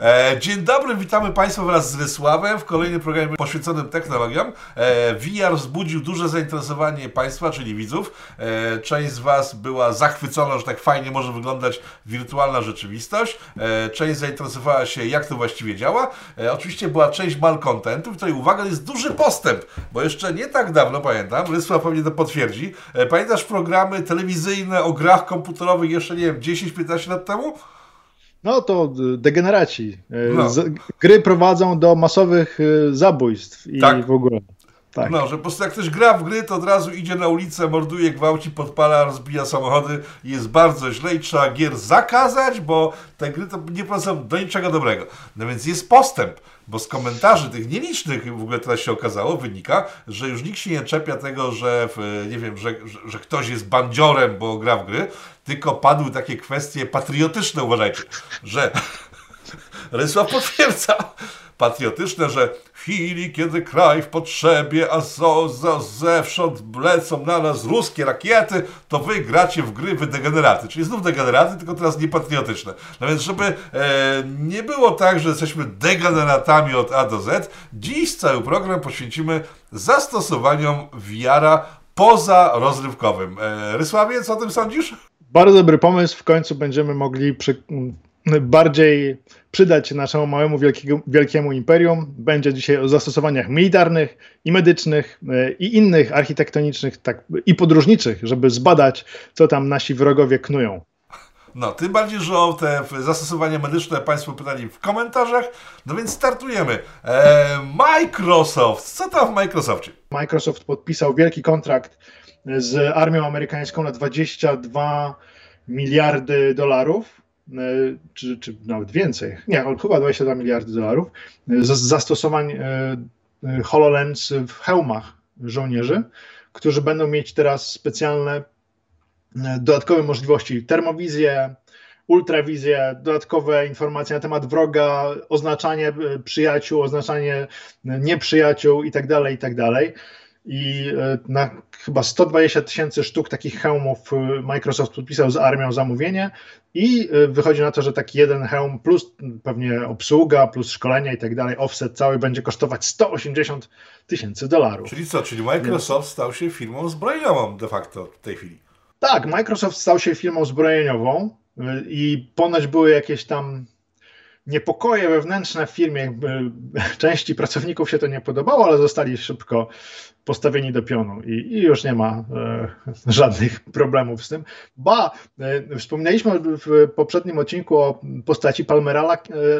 E, dzień dobry, witamy Państwa wraz z Rysławem w kolejnym programie poświęconym technologiom. E, VR wzbudził duże zainteresowanie Państwa, czyli widzów. E, część z Was była zachwycona, że tak fajnie może wyglądać wirtualna rzeczywistość. E, część zainteresowała się, jak to właściwie działa. E, oczywiście była część malcontentu, w której uwaga, jest duży postęp, bo jeszcze nie tak dawno, pamiętam, Rysław pewnie to potwierdzi, e, pamiętasz programy telewizyjne o grach komputerowych jeszcze, nie wiem, 10-15 lat temu? No to degeneraci. No. Gry prowadzą do masowych zabójstw i tak. w ogóle. Tak. No, że po prostu jak ktoś gra w gry, to od razu idzie na ulicę, morduje, gwałci, podpala, rozbija samochody jest bardzo źle i trzeba gier zakazać, bo te gry to nie prowadzą do niczego dobrego. No więc jest postęp, bo z komentarzy tych nielicznych w ogóle teraz się okazało, wynika, że już nikt się nie czepia tego, że nie wiem, że, że, że ktoś jest bandziorem, bo gra w gry, tylko padły takie kwestie patriotyczne, uważajcie, że Rysław potwierdza, patriotyczne, że w chwili, kiedy kraj w potrzebie, a zo, zo, zewsząd lecą na nas ruskie rakiety, to wy gracie w gry, wy degeneraty. Czyli znów degeneraty, tylko teraz niepatriotyczne. No więc, żeby e, nie było tak, że jesteśmy degeneratami od A do Z, dziś cały program poświęcimy zastosowaniom wiara poza rozrywkowym. E, Rysławie, co o tym sądzisz? Bardzo dobry pomysł. W końcu będziemy mogli przy, bardziej przydać się naszemu małemu wielkiego, wielkiemu imperium. Będzie dzisiaj o zastosowaniach militarnych i medycznych e, i innych architektonicznych tak, i podróżniczych, żeby zbadać, co tam nasi wrogowie knują. No, tym bardziej, że o te zastosowania medyczne Państwo pytali w komentarzach. No więc startujemy. Eee, Microsoft. Co tam w Microsoftie? Microsoft podpisał wielki kontrakt z armią amerykańską na 22 miliardy dolarów E, czy, czy nawet więcej, nie, chyba 22 miliardy dolarów, z zastosowań e, HoloLens w hełmach żołnierzy, którzy będą mieć teraz specjalne e, dodatkowe możliwości, termowizję, ultrawizję, dodatkowe informacje na temat wroga, oznaczanie przyjaciół, oznaczanie nieprzyjaciół itd., tak itd. I e, na chyba 120 tysięcy sztuk takich hełmów e, Microsoft podpisał z armią zamówienie i e, wychodzi na to, że taki jeden hełm plus pewnie obsługa, plus szkolenia i tak dalej, offset cały będzie kosztować 180 tysięcy dolarów. Czyli co, czyli Microsoft stał się firmą zbrojeniową de facto w tej chwili? Tak, Microsoft stał się firmą zbrojeniową i ponoć były jakieś tam niepokoje wewnętrzne w firmie. Części pracowników się to nie podobało, ale zostali szybko postawieni do pionu i, i już nie ma e, żadnych problemów z tym. Ba, e, w poprzednim odcinku o postaci Palmera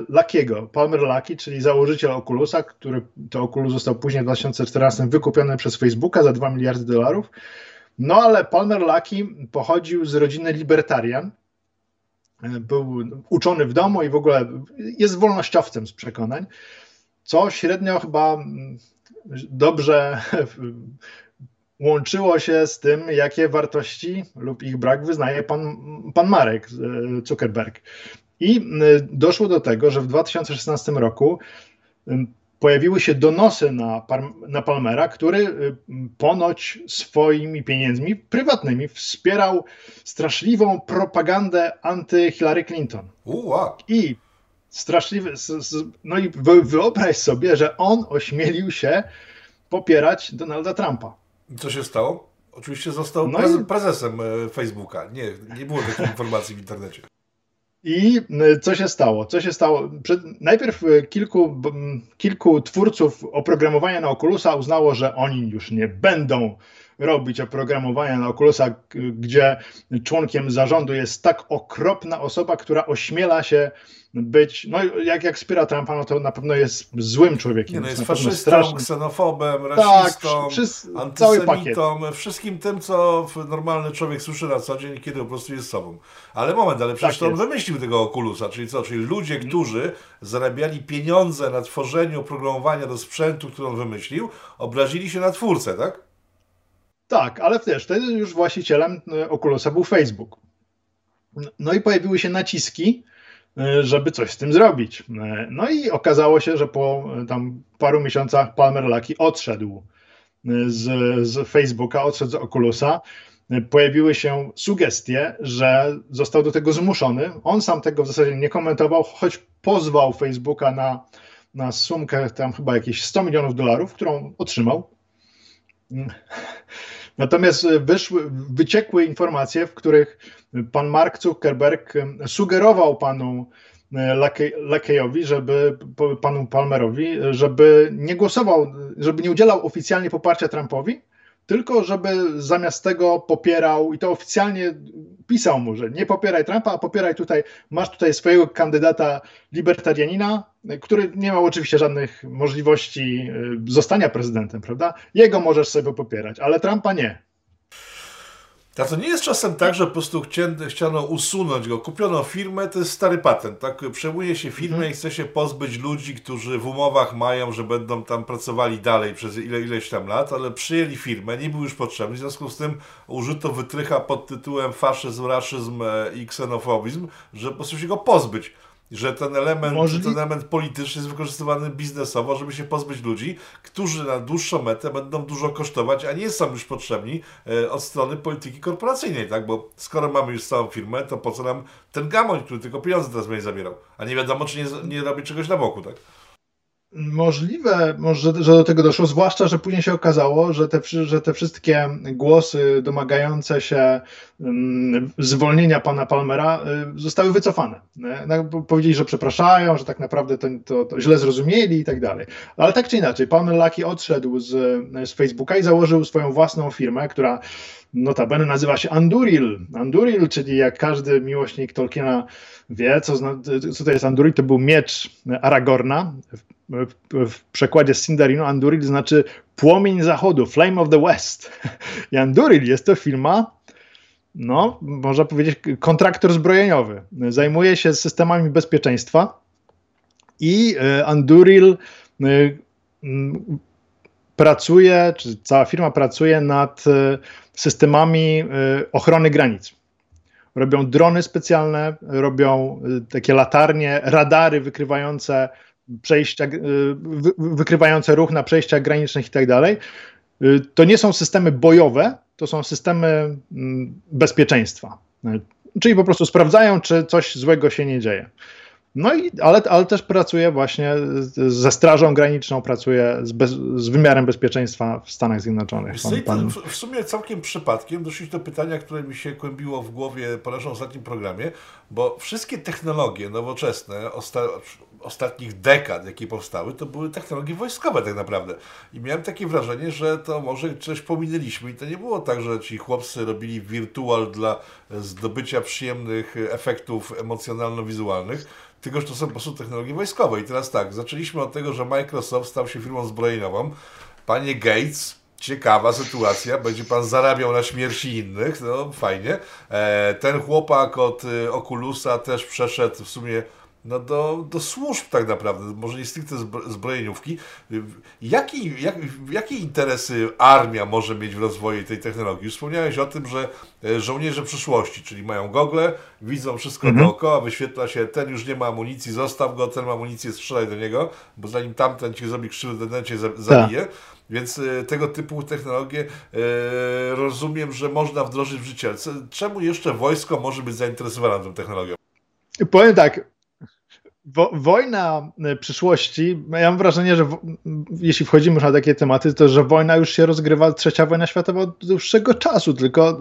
Lakiego. E, Palmer Lucky, czyli założyciel Oculusa, który to Oculus został później w 2014 wykupiony przez Facebooka za 2 miliardy dolarów. No ale Palmer Lucky pochodził z rodziny libertarian, był uczony w domu i w ogóle jest wolnościowcem z przekonań, co średnio chyba dobrze łączyło się z tym, jakie wartości lub ich brak wyznaje pan, pan Marek Zuckerberg. I doszło do tego, że w 2016 roku pojawiły się donosy na, na Palmera, który y, ponoć swoimi pieniędzmi prywatnymi wspierał straszliwą propagandę anty-Hillary Clinton. Uła. I straszliwy, no i wyobraź sobie, że on ośmielił się popierać Donalda Trumpa. I co się stało? Oczywiście został no prezesem e, Facebooka. Nie, nie było takiej informacji w internecie. I y, co się stało? Co się stało? Przed, najpierw y, kilku, kilku twórców oprogramowania na Oculusa uznało, że oni już nie będą robić oprogramowania na Oculusa, gdzie członkiem zarządu jest tak okropna osoba, która ośmiela się być, no jak, jak wspiera Trumpa, no to na pewno jest złym człowiekiem. Nie, no jest, jest faszystą, straszny. ksenofobem, tak, rasistą, tak, antysemitą, wszystkim tym, co normalny człowiek słyszy na co dzień, kiedy po prostu jest sobą. Ale moment, ale przecież tak to on wymyślił tego Oculusa, czyli co? Czyli ludzie, mhm. którzy zarabiali pieniądze na tworzeniu oprogramowania do sprzętu, który on wymyślił, obrazili się na twórcę, tak? Tak, ale też wtedy już właścicielem e, Oculusa był Facebook. No i pojawiły się naciski, żeby coś z tym zrobić. E, no i okazało się, że po tam paru miesiącach Palmer Lucky odszedł z, z Facebooka, odszedł z Oculusa. pojawiły się sugestie, że został do tego zmuszony. On sam tego w zasadzie nie komentował, choć pozwał Facebooka na, na sumkę tam chyba jakieś 100 milionów dolarów, którą otrzymał. Natomiast wyszły, wyciekły informacje, w których pan Mark Zuckerberg sugerował panu Lakeyowi, żeby panu Palmerowi, żeby nie głosował, żeby nie udzielał oficjalnie poparcia Trumpowi, tylko żeby zamiast tego popierał i to oficjalnie pisał mu, że nie popieraj Trumpa, a popieraj tutaj, masz tutaj swojego kandydata libertarianina, który nie miał oczywiście żadnych możliwości y, zostania prezydentem, prawda? Jego możesz sobie popierać, ale Trumpa nie. A to nie jest czasem tak, że po prostu chciano usunąć go. Kupiono firmę, to jest stary patent, tak? Przejmuje się firmę mm. i chce się pozbyć ludzi, którzy w umowach mają, że będą tam pracowali dalej przez ile, ileś tam lat, ale przyjęli firmę, nie był już potrzebny, w związku z tym użyto wytrycha pod tytułem faszyzm, raszyzm e, i ksenofobizm, że po prostu się go pozbyć że ten element, Możli... ten element polityczny jest wykorzystywany biznesowo, żeby się pozbyć ludzi, którzy na dłuższą metę będą dużo kosztować, a nie są już potrzebni e, od strony polityki korporacyjnej, tak? Bo skoro mamy już całą firmę, to po co nam ten gamoń, który tylko pieniądze teraz będzie zabierał, a nie wiadomo, czy nie, nie robi czegoś na boku, tak? Możliwe, może, że do tego doszło, zwłaszcza, że później się okazało, że te, że te wszystkie głosy domagające się um, zwolnienia pana Palmera y, zostały wycofane. Y, powiedzieli, że przepraszają, że tak naprawdę to, to, to, źle zrozumieli i tak dalej. Ale tak czy inaczej, Palmer Lucky odszedł z, z Facebooka i założył swoją własną firmę, która notabene nazywa się Anduril. Anduril, czyli jak każdy miłośnik Tolkiena wie, co, co to jest Anduril, to był miecz Aragorna. W, w przekładzie z Sindarinu Anduril znaczy płomień zachodu, Flame of the West. I Anduril jest to firma, no, można powiedzieć, kontraktor zbrojeniowy. Zajmuje się systemami bezpieczeństwa i e, Anduril e, pracuje, czy cała firma pracuje nad e, systemami ochrony granic. Robią drony specjalne, robią y, takie latarnie, radary wykrywające przejścia, y, wykrywające ruch na przejściach granicznych i tak dalej. To nie są systemy bojowe, to są systemy mm, bezpieczeństwa. Czyli po prostu sprawdzają, czy coś złego się nie dzieje. No i, ale, ale też pracuje właśnie ze Strażą Graniczną, pracuje z, bez, z wymiarem bezpieczeństwa w Stanach Zjednoczonych. Pan, pan... W sumie całkiem przypadkiem doszliśmy do pytania, które mi się kłębiło w głowie po naszym ostatnim programie, bo wszystkie technologie nowoczesne osta ostatnich dekad, jakie powstały, to były technologie wojskowe tak naprawdę. I miałem takie wrażenie, że to może coś pominęliśmy i to nie było tak, że ci chłopcy robili wirtual dla zdobycia przyjemnych efektów emocjonalno-wizualnych, tylko że to są po prostu technologie wojskowe. I teraz tak, zaczęliśmy od tego, że Microsoft stał się firmą zbrojeniową. Panie Gates, ciekawa sytuacja, będzie pan zarabiał na śmierci innych, no fajnie. E, ten chłopak od y, Oculusa też przeszedł w sumie no do, do służb tak naprawdę, może nie stricte zbrojeniówki. Jaki, jak, jakie interesy armia może mieć w rozwoju tej technologii? Już wspomniałeś o tym, że e, żołnierze przyszłości, czyli mają gogle, widzą wszystko mhm. dookoła, wyświetla się, ten już nie ma amunicji, zostaw go, ten ma amunicję, strzelaj do niego, bo zanim tamten ci zrobi krzywdę, ten cię tak. zabije. Tak. Więc y, tego typu technologie y, rozumiem, że można wdrożyć w życie. Czemu jeszcze wojsko może być zainteresowane tą technologią? Powiem tak, Wo wojna e, przyszłości, ja mam wrażenie, że jeśli wchodzimy już na takie tematy, to że wojna już się rozgrywa, trzecia wojna światowa od dłuższego czasu, tylko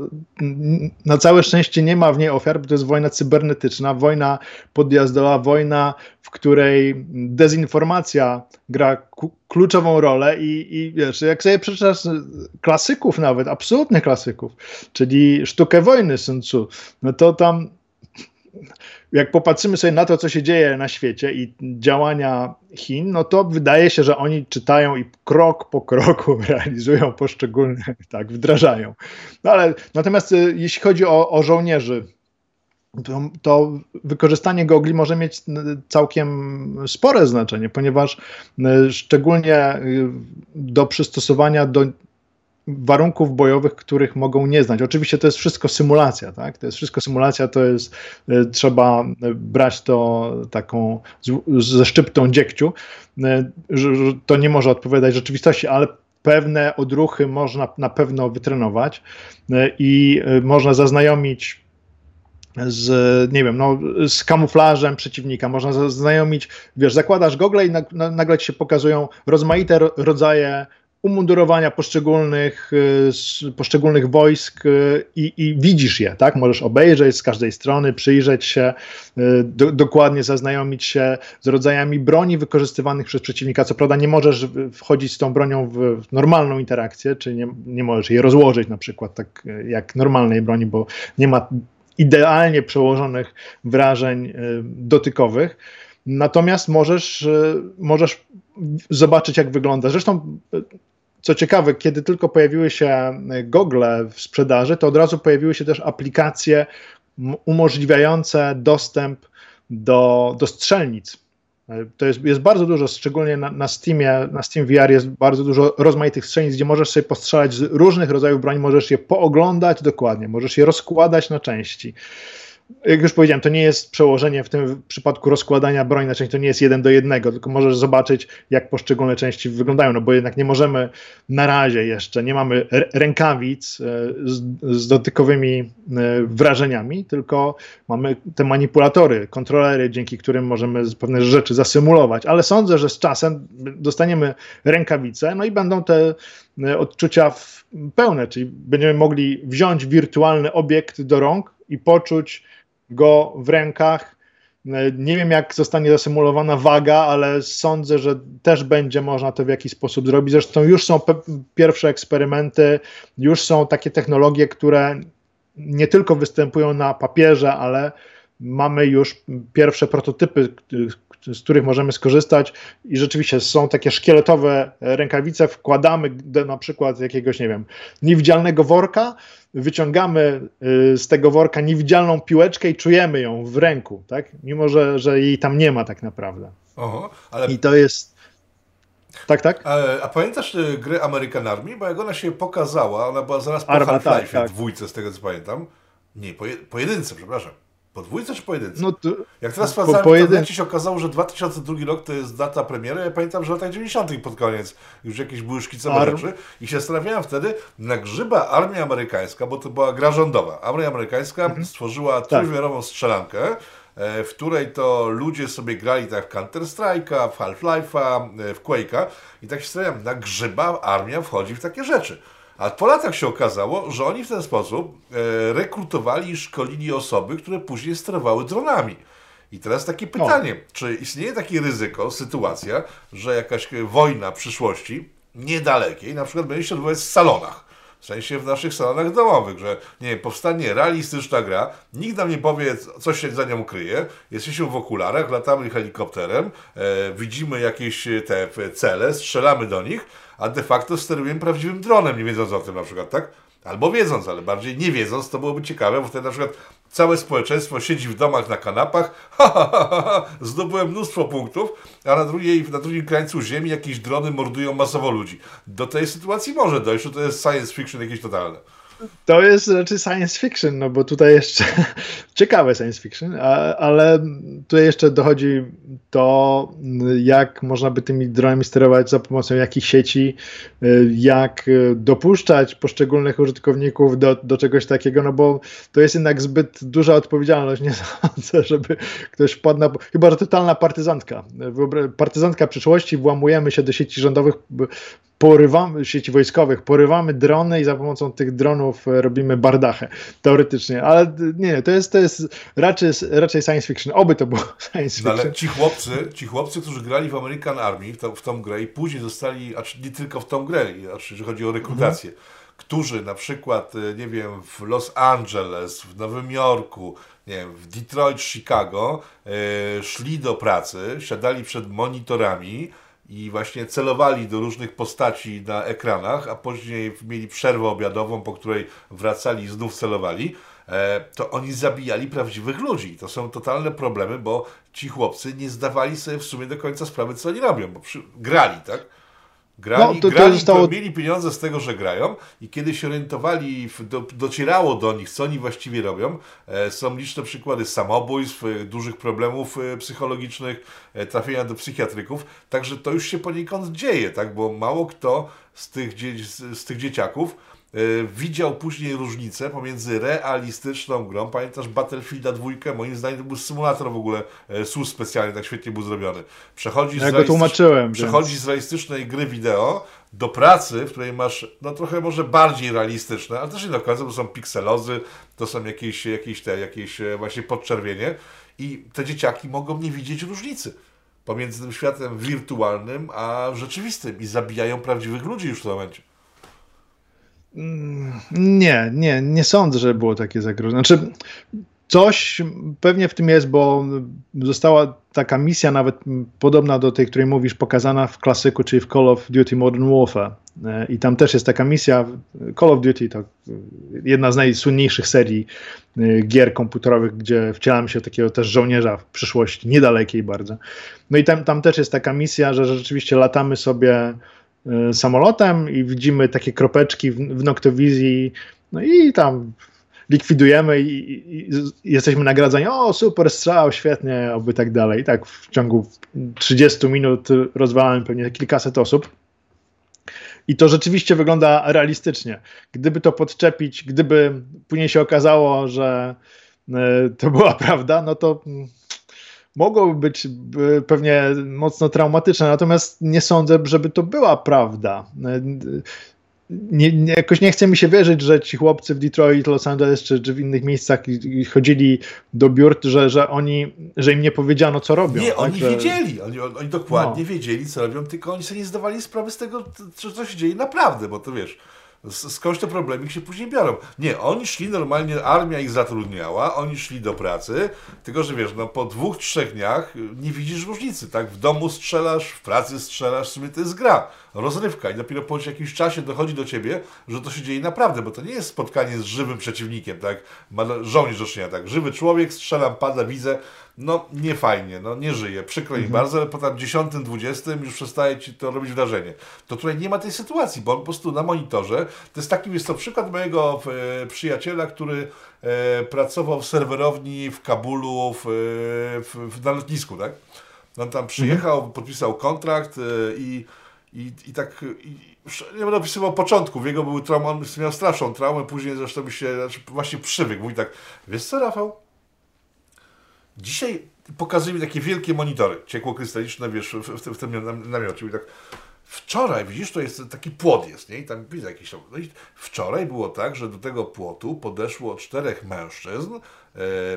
na całe szczęście nie ma w niej ofiar, bo to jest wojna cybernetyczna, wojna podjazdowa, wojna, w której dezinformacja gra kluczową rolę i, i wiesz, jak sobie przeczytasz klasyków nawet, absolutnych klasyków, czyli sztukę wojny Sun Tzu, no to tam jak popatrzymy sobie na to, co się dzieje na świecie i działania Chin, no to wydaje się, że oni czytają i krok po kroku realizują poszczególne, tak, wdrażają. No ale natomiast y, jeśli chodzi o, o żołnierzy, to, to, wykorzystanie gogli może mieć y, całkiem spore znaczenie, ponieważ y, szczególnie do przystosowania do warunków bojowych, których mogą nie znać. Oczywiście to jest wszystko symulacja, tak? To jest wszystko symulacja, to jest, e, trzeba brać to taką z, ze szczyptą dziegciu, e, to nie może odpowiadać rzeczywistości, ale pewne odruchy można na pewno wytrenować i można zaznajomić z, nie wiem, no, z kamuflażem przeciwnika, można zaznajomić, wiesz, zakładasz gogle i nagle ci się pokazują rozmaite rodzaje umundurowania poszczególnych, y, poszczególnych wojsk y, i, i, widzisz je, tak? Możesz obejrzeć z każdej strony, przyjrzeć się, y, do, dokładnie zaznajomić się z rodzajami broni wykorzystywanych przez przeciwnika. Co prawda nie możesz wchodzić z tą bronią w normalną interakcję, czy nie, nie możesz jej rozłożyć na przykład tak jak normalnej broni, bo nie ma idealnie przełożonych wrażeń dotykowych. Natomiast możesz, możesz zobaczyć, jak wygląda. Zresztą co ciekawe, kiedy tylko pojawiły się gogle w sprzedaży, to od razu pojawiły się też aplikacje umożliwiające dostęp do, do strzelnic. To jest, jest bardzo dużo, szczególnie na, na Steamie, na Steam VR jest bardzo dużo rozmaitych strzelnic, gdzie możesz sobie postrzelać z różnych rodzajów broni, możesz je pooglądać dokładnie, możesz je rozkładać na części jak już powiedziałem, to nie jest przełożenie w tym przypadku rozkładania broni na części, to nie jest jeden do jednego, tylko możesz zobaczyć, jak poszczególne części wyglądają, no bo jednak nie możemy na razie jeszcze, nie mamy rękawic e, z, z dotykowymi e, wrażeniami, tylko mamy te manipulatory, kontrolery, dzięki którym możemy pewne rzeczy zasymulować, ale sądzę, że z czasem dostaniemy rękawice, no i będą te e, odczucia pełne, czyli będziemy mogli wziąć wirtualny obiekt do rąk i poczuć go w rękach. Nie wiem, jak zostanie zasymulowana waga, ale sądzę, że też będzie można to w jakiś sposób zrobić. Zresztą już są pierwsze eksperymenty, już są takie technologie, które nie tylko występują na papierze, ale mamy już pierwsze prototypy, z których możemy skorzystać i rzeczywiście są takie szkieletowe rękawice, wkładamy do na przykład jakiegoś, nie wiem, niewidzialnego worka, wyciągamy y, z tego worka niewidzialną piłeczkę i czujemy ją w ręku, tak? Mimo, że, że jej tam nie ma tak naprawdę. Oho, ale... I to jest... Tak, tak? A, a pamiętasz y, grę American Army? Bo jak ona się pokazała, ona była zaraz po Half-Life tak, tak. dwójce, z tego co pamiętam. Nie, po jedynce, przepraszam. Podwójce czy pojedynce? No to, Jak teraz sprawdzałem, po, po się okazało, że 2002 rok to jest data premiery. Ja pamiętam, że w latach 90. pod koniec już jakieś były szkicowe Arm. rzeczy i się zastanawiałem wtedy, na grzyba armia amerykańska, bo to była gra rządowa. Armia amerykańska mhm. stworzyła tak. trójwymiarową strzelankę, e, w której to ludzie sobie grali tak w Counter-Strike'a, w Half-Life'a, e, w Quake'a i tak się zastanawiałem, na grzyba armia wchodzi w takie rzeczy. A po latach się okazało, że oni w ten sposób e, rekrutowali i szkolili osoby, które później sterowały dronami. I teraz takie pytanie, czy istnieje takie ryzyko, sytuacja, że jakaś wojna przyszłości niedalekiej na przykład będzie się odbywać w salonach? W sensie w naszych salonach domowych, że nie wiem, powstanie realistyczna gra, nikt nam nie powie, co się za nią kryje, jesteśmy w okularach, latamy helikopterem, e, widzimy jakieś te cele, strzelamy do nich, a de facto sterujemy prawdziwym dronem, nie wiedząc o tym na przykład, tak? Albo wiedząc, ale bardziej nie wiedząc, to byłoby ciekawe, bo wtedy na przykład całe społeczeństwo siedzi w domach na kanapach, ha, ha, ha, ha, zdobyłem mnóstwo punktów, a na, drugiej, na drugim krańcu ziemi jakieś drony mordują masowo ludzi. Do tej sytuacji może dojść, to jest science fiction jakieś totalne. To jest raczej science fiction, no bo tutaj jeszcze ciekawe science fiction, ale tutaj jeszcze dochodzi to, jak można by tymi dronami sterować za pomocą jakich sieci, jak dopuszczać poszczególnych użytkowników do, do czegoś takiego, no bo to jest jednak zbyt duża odpowiedzialność, nie sądzę, żeby ktoś wpadł na, chyba, że totalna partyzantka, partyzantka przyszłości, włamujemy się do sieci rządowych, porywamy, sieci wojskowych, porywamy drony i za pomocą tych dronów e, robimy bardachę, teoretycznie, ale nie, to jest, to jest raczej, raczej science fiction, oby to było science fiction. No, ale ci chłopcy, ci chłopcy, którzy grali w American Army, w, to, w tą grę i później zostali, a nie tylko w tą grę, jeżeli chodzi o rekrutację, mhm. którzy na przykład, e, nie wiem, w Los Angeles, w Nowym Jorku, nie wiem, w Detroit, Chicago, yy, szli do pracy, siadali przed monitorami, i właśnie celowali do różnych postaci na ekranach, a później mieli przerwę obiadową, po której wracali i znów celowali, e, to oni zabijali prawdziwych ludzi. To są totalne problemy, bo ci chłopcy nie zdawali sobie w sumie do końca sprawy, co oni robią, bo przy... grali, tak? Grali, no, to, to grali zostało... mieli pieniądze z tego, że grają i kiedy się orientowali, do, docierało do nich, co oni właściwie robią, e, są liczne przykłady samobójstw, e, dużych problemów e, psychologicznych, e, trafienia do psychiatryków, także to już się poniekąd dzieje, tak, bo mało kto z tych, z, z tych dzieciaków widział później różnicę pomiędzy realistyczną grą. Pamiętasz Battlefielda 2? Moim zdaniem to był symulator w ogóle e, SUS specjalny, tak świetnie był zrobiony. Przechodzisz, ja go tłumaczyłem, przechodzisz więc... z realistycznej gry wideo do pracy, w której masz no trochę może bardziej realistyczne, ale też nie do końca, bo są pikselozy, to są jakieś, jakieś, te, jakieś e, właśnie podczerwienie i te dzieciaki mogą nie widzieć różnicy pomiędzy tym światem wirtualnym a rzeczywistym i zabijają prawdziwych ludzi już w tym momencie. Mm, nie, nie, nie sądzę, że było takie zagrożenie. Znaczy, coś pewnie w tym jest, bo została taka misja, nawet podobna do tej, której mówisz, pokazana w klasyku, czyli w Call of Duty Modern Warfare. E, I tam też jest taka misja. Call of Duty to jedna z najsłynniejszych serii e, gier komputerowych, gdzie wcielamy się takiego też żołnierza w przyszłości, niedalekiej bardzo. No i tam, tam też jest taka misja, że rzeczywiście latamy sobie samolotem i widzimy takie kropeczki w, w no i tam likwidujemy i, i, i, jesteśmy nagradzani, o super strzał, świetnie, oby tak dalej. I tak w ciągu 30 minut rozwalamy pewnie kilkaset osób. I to rzeczywiście wygląda realistycznie. Gdyby to podczepić, gdyby później się okazało, że y, to była prawda, no to mogłoby być pewnie mocno traumatyczne, natomiast nie sądzę, żeby to była prawda. Nie, nie, jakoś nie chce mi się wierzyć, że ci chłopcy w Detroit, Los Angeles czy, czy w innych miejscach chodzili do biur, że, że oni, że im nie powiedziano, co robią. Nie, tak? oni że... wiedzieli, oni, oni dokładnie no. wiedzieli, co robią, tylko oni sobie nie zdawali sprawy z tego, co się dzieje naprawdę, bo to wiesz, skądś te problemy się później biorą. Nie, oni szli normalnie, armia ich zatrudniała, oni szli do pracy, tylko że wiesz, no po dwóch, trzech dniach nie widzisz różnicy, tak? W domu strzelasz, w pracy strzelasz, w sumie to jest gra, rozrywka i dopiero po jakimś czasie dochodzi do ciebie, że to się dzieje naprawdę, bo to nie jest spotkanie z żywym przeciwnikiem, tak? Żołnierz do czynienia, tak? Żywy człowiek, strzelam, pada, widzę, no nie fajnie, no nie żyje, przykro mi mhm. bardzo, ale po tam 10-20 już przestaje ci to robić wrażenie. To tutaj nie ma tej sytuacji, bo on po prostu na monitorze, to jest taki, jest to przykład mojego e, przyjaciela, który e, pracował w serwerowni w Kabulu, w, e, w, w, na lotnisku, tak? On tam przyjechał, mhm. podpisał kontrakt e, i, i, i tak... I, nie będę opisywał początków, jego był trauma, on miał straszną traumę, później zresztą się znaczy właśnie przywykł. Mówi tak, wiesz co Rafał, Dzisiaj pokazują mi takie wielkie monitory ciekłokrystaliczne, wiesz, w, w, w tym namiocie. I tak, wczoraj, widzisz, to jest taki płot jest, nie? I tam widzę jakieś No i wczoraj było tak, że do tego płotu podeszło czterech mężczyzn, e,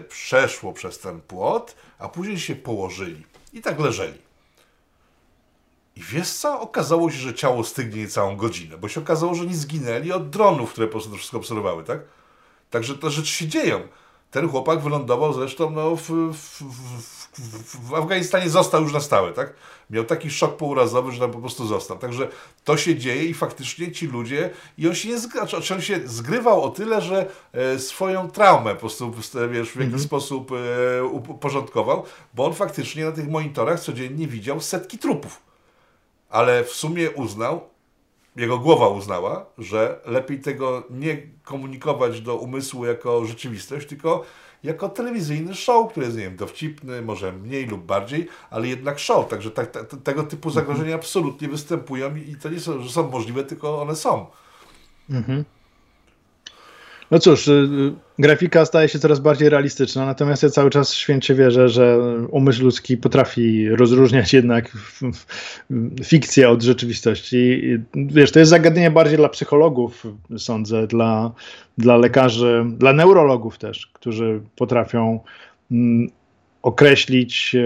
przeszło przez ten płot, a później się położyli. I tak leżeli. I wiesz co? Okazało się, że ciało stygnie niecałą godzinę, bo się okazało, że nie zginęli od dronów, które po prostu to wszystko obserwowały, tak? Także te rzeczy się dzieją. Ten chłopak wylądował zresztą no, w, w, w, w, Afganistanie, został już na stałe, tak? Miał taki szok pourazowy, że tam po prostu został. Także to się dzieje i faktycznie ci ludzie, i on się nie zgrywał, znaczy on się zgrywał o tyle, że e, swoją traumę po prostu wiesz, w jakiś mm -hmm. sposób e, uporządkował, bo on faktycznie na tych monitorach codziennie widział setki trupów. Ale w sumie uznał, jego głowa uznała, że lepiej tego nie komunikować do umysłu jako rzeczywistość, tylko jako telewizyjny show, który jest, nie wiem, dowcipny, może mniej lub bardziej, ale jednak show. Także tak, tak, tego typu zagrożenia mhm. absolutnie występują i to nie są, że są możliwe, tylko one są. Mhm. No cóż, y, grafika staje się coraz bardziej realistyczna, natomiast ja cały czas święcie wierzę, że umysł ludzki potrafi rozróżniać jednak fikcję od rzeczywistości. Wiesz, to jest zagadnienie bardziej dla psychologów, sądzę, dla, dla lekarzy, dla neurologów też, którzy potrafią mm, określić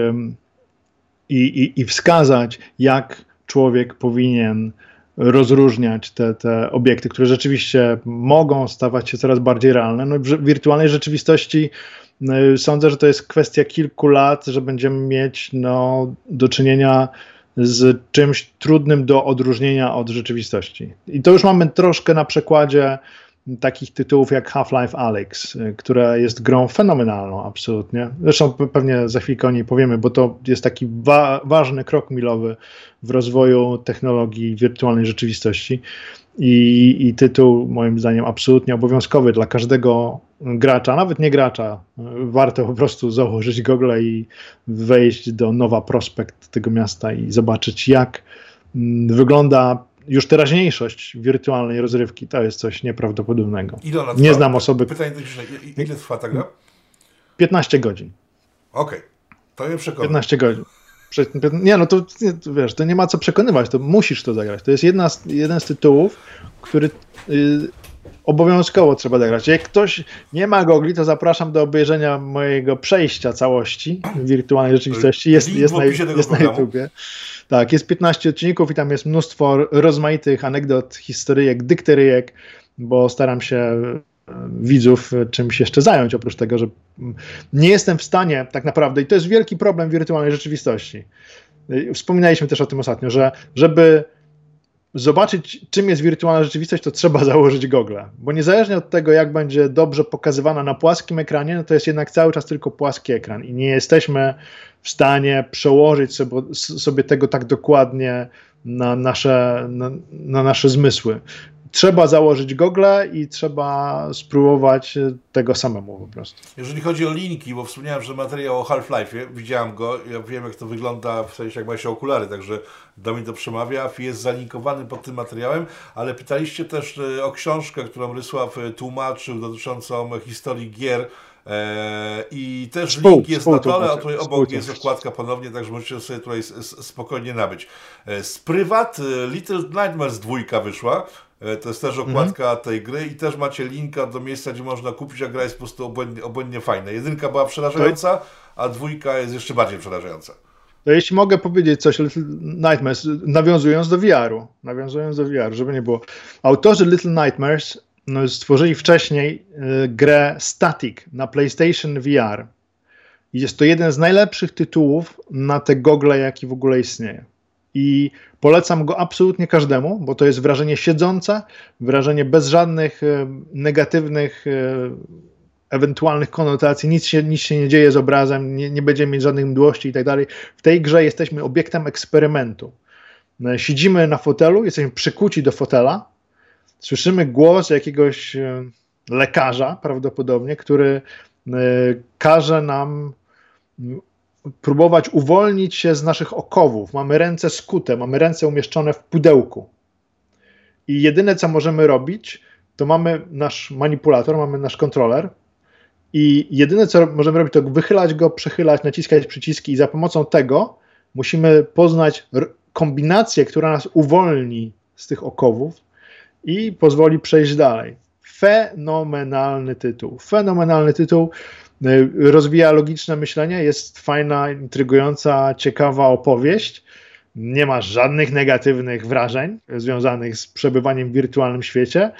i, i, i wskazać, jak człowiek powinien rozróżniać te, te obiekty, które rzeczywiście mogą stawać się coraz bardziej realne. No, w wirtualnej rzeczywistości no, sądzę, że to jest kwestia kilku lat, że będziemy mieć no, do czynienia z czymś trudnym do odróżnienia od rzeczywistości. I to już mamy troszkę na przykładzie takich tytułów jak Half-Life Alyx, y, która jest grą fenomenalną, absolutnie. Zresztą pewnie za chwilkę o niej powiemy, bo to jest taki wa ważny krok milowy w rozwoju technologii wirtualnej rzeczywistości. I, I tytuł, moim zdaniem, absolutnie obowiązkowy dla każdego gracza, nawet nie gracza. Warto po prostu założyć Google i wejść do Nowa Prospekt tego miasta i zobaczyć, jak mm, wygląda już teraźniejszość wirtualnej rozrywki. To jest coś nieprawdopodobnego. Ile trwa? Nie znam osoby. Pytanie techniczne. Ile trwa ta gra? 15 godzin. Okej. Okay. To mnie przekona. 15 godzin. Nie, no to, wiesz, to nie ma co przekonywać, to musisz to zagrać. To jest jedna z, jeden z tytułów, który y, obowiązkowo trzeba zagrać. Jak ktoś nie ma gogli, to zapraszam do obejrzenia mojego przejścia całości wirtualnej rzeczywistości. Jest, jest, na, jest na YouTubie. Tak, jest 15 odcinków i tam jest mnóstwo rozmaitych anegdot, historyjek, dykteryjek, bo staram się widzów czymś jeszcze zająć, oprócz tego, że nie jestem w stanie tak naprawdę, i to jest wielki problem wirtualnej rzeczywistości. Wspominaliśmy też o tym ostatnio, że żeby zobaczyć, czym jest wirtualna rzeczywistość, to trzeba założyć gogle, bo niezależnie od tego, jak będzie dobrze pokazywana na płaskim ekranie, no to jest jednak cały czas tylko płaski ekran i nie jesteśmy w stanie przełożyć sobie, sobie tego tak dokładnie na nasze, na, na nasze zmysły trzeba założyć gogle i trzeba spróbować tego samemu po prostu. Jeżeli chodzi o linki, bo wspomniałem, że materiał o Half-Life, widziałem go, ja wiem jak to wygląda, w sensie jak ma się okulary, także do mnie to przemawia, jest zalinkowany pod tym materiałem, ale pytaliście też e, o książkę, którą Rysław e, tłumaczył dotyczącą historii gier, Eee, I też Spół, link jest na dole, a tutaj obok jest okładka ponownie, także możecie sobie tutaj spokojnie nabyć. E, z prywat Little Nightmares dwójka wyszła. E, to jest też okładka mhm. tej gry i też macie linka do miejsca, gdzie można kupić, a gra jest po prostu obłędnie, obłędnie fajna. Jedynka była przerażająca, a dwójka jest jeszcze bardziej przerażająca. To jeśli mogę powiedzieć coś Little Nightmares, nawiązując do VR-u, nawiązując do VR, żeby nie było. Autorzy Little Nightmares no, stworzyli wcześniej y, grę Static na PlayStation VR. I jest to jeden z najlepszych tytułów na te gogle, jaki w ogóle istnieje i polecam go absolutnie każdemu, bo to jest wrażenie siedzące, wrażenie bez żadnych e, negatywnych e, ewentualnych konotacji, nic się, nic się nie dzieje z obrazem, nie, nie będziemy mieć żadnych mdłości i tak dalej. W tej grze jesteśmy obiektem eksperymentu. E, siedzimy na fotelu, jesteśmy przykuci do fotela, słyszymy głos jakiegoś lekarza prawdopodobnie, który każe nam próbować uwolnić się z naszych okowów. Mamy ręce skute, mamy ręce umieszczone w pudełku. I jedyne, co możemy robić, to mamy nasz manipulator, mamy nasz kontroler. I jedyne, co możemy robić, to wychylać go, przechylać, naciskać przyciski, i za pomocą tego musimy poznać kombinację, która nas uwolni z tych okowów i pozwoli przejść dalej. Fenomenalny tytuł. Fenomenalny tytuł. Y, rozwija logiczne myślenie, jest fajna, intrygująca, ciekawa opowieść. Nie ma żadnych negatywnych wrażeń związanych z przebywaniem w wirtualnym świecie,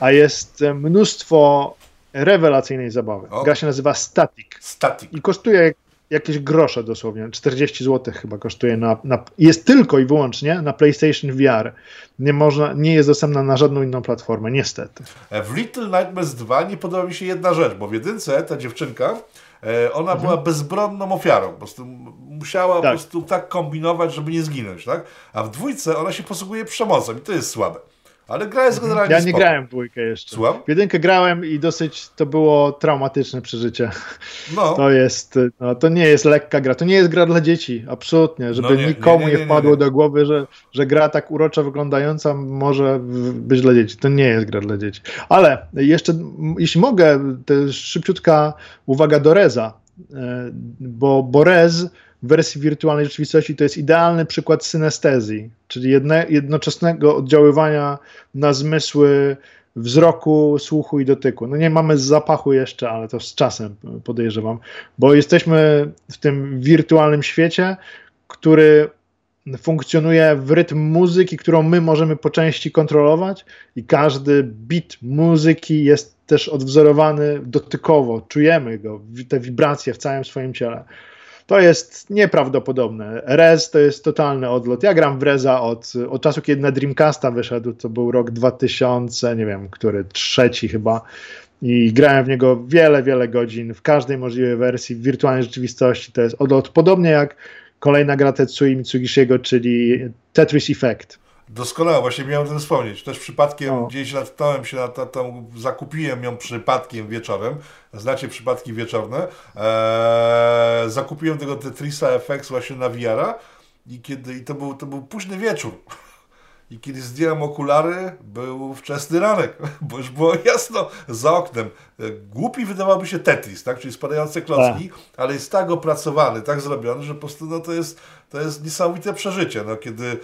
a jest mnóstwo rewelacyjnej zabawy. O. Gra się nazywa Static. Static. I kosztuje jakieś grosze dosłownie, 40 zł chyba kosztuje, na, na, jest tylko i wyłącznie na PlayStation VR. Nie, można, nie jest dostępna na żadną inną platformę, niestety. W Little Nightmares 2 nie podoba mi się jedna rzecz, bo w jedynce ta dziewczynka, e, ona mhm. była bezbronną ofiarą, po prostu musiała tak. po prostu tak kombinować, żeby nie zginąć, tak? A w dwójce ona się posługuje przemocą i to jest słabe. Ale gra jest generalnie Ja nie spoko. grałem w dwójkę jeszcze. Słucham? W jedynkę grałem i dosyć to było traumatyczne przeżycie. No. To jest, no, to nie jest lekka gra. To nie jest gra dla dzieci, absolutnie. Żeby no nie, nikomu nie, nie, nie, wpadło do głowy, że, że gra tak uroczo wyglądająca może być dla dzieci. To nie jest gra dla dzieci. Ale jeszcze, jeśli mogę, to szybciutka uwaga do Reza, e, bo, bo Rez wersji wirtualnej rzeczywistości to jest idealny przykład synestezji, czyli jedne, jednoczesnego oddziaływania na zmysły wzroku, słuchu i dotyku. No nie mamy zapachu jeszcze, ale to z czasem podejrzewam, bo jesteśmy w tym wirtualnym świecie, który funkcjonuje w rytm muzyki, którą my możemy po części kontrolować i każdy bit muzyki jest też odwzorowany dotykowo, czujemy go, te wibracje w całym swoim ciele. To jest nieprawdopodobne. Rez to jest totalny odlot. Ja gram w Reza od, od czasu, kiedy na Dreamcasta wyszedł, to był rok 2000, nie wiem, który, trzeci chyba. I grałem w niego wiele, wiele godzin w każdej możliwej wersji w wirtualnej rzeczywistości. To jest odlot, podobnie jak kolejna gra Tetsui Mitsugishiego, czyli Tetris Effect. Doskonale, właśnie miałem ten wspomnieć. Też przypadkiem o. gdzieś natknąłem się na to, tam zakupiłem ją przypadkiem wieczorem. Znacie przypadki wieczorne. Eee, zakupiłem tego Tetrisa FX właśnie na VR-a i kiedy i to był, to był późny wieczór. I kiedy zdjąłem okulary, był wczesny ranek, bo już było jasno za oknem. Głupi wydawałby się Tetris, tak? czyli spadające klocki, tak. ale jest tak opracowany, tak zrobiony, że po prostu no, to, jest, to jest niesamowite przeżycie. No, kiedy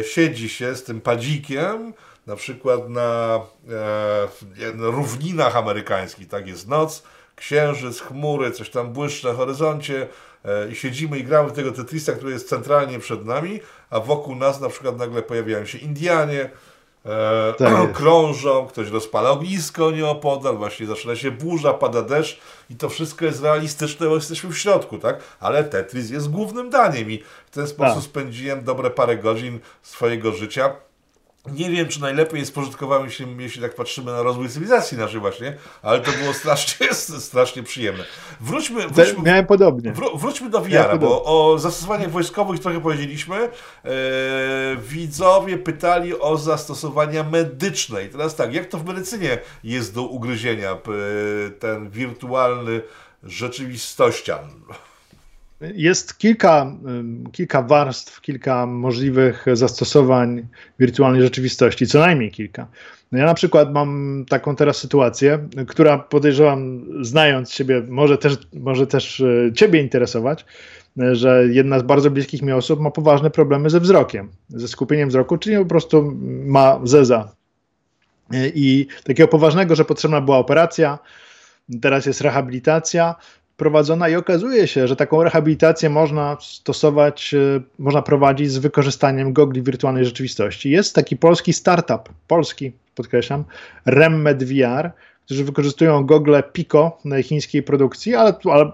e, siedzi się z tym padzikiem, na przykład na e, równinach amerykańskich, tak jest noc, księżyc, chmury, coś tam błyszcze na horyzoncie, E, i siedzimy i gramy w tego Tetrisa, który jest centralnie przed nami, a wokół nas na przykład nagle pojawiają się Indianie, e, tak krążą, ktoś rozpala ognisko nieopodal, właśnie zaczyna się burza, pada deszcz i to wszystko jest realistyczne, bo jesteśmy w środku, tak? Ale Tetris jest głównym daniem i w ten sposób tak. spędziłem dobre parę godzin swojego życia nie wiem, czy najlepiej jest pożytkowanym się, jeśli tak patrzymy na rozwój cywilizacji naszej właśnie, ale to było strasznie, strasznie przyjemne. Wróćmy, wróćmy, Miałem podobnie. Wró, wróćmy do VR, bo o zastosowaniach wojskowych trochę powiedzieliśmy. E, widzowie pytali o zastosowania medyczne. I teraz tak, jak to w medycynie jest do ugryzienia, ten wirtualny rzeczywistościan? Jest kilka, kilka warstw, kilka możliwych zastosowań wirtualnej rzeczywistości, co najmniej kilka. No ja na przykład mam taką teraz sytuację, która podejrzewam, znając siebie, może też, może też e, Ciebie interesować, e, że jedna z bardzo bliskich mi osób ma poważne problemy ze wzrokiem, ze skupieniem wzroku, czyli po prostu ma zeza. E, I takiego poważnego, że potrzebna była operacja, teraz jest rehabilitacja, prowadzona i okazuje się, że taką rehabilitację można stosować, e, można prowadzić z wykorzystaniem gogli wirtualnej rzeczywistości. Jest taki polski startup, polski podkreślam, RemMed VR, którzy wykorzystują gogle Pico chińskiej produkcji, ale, ale e,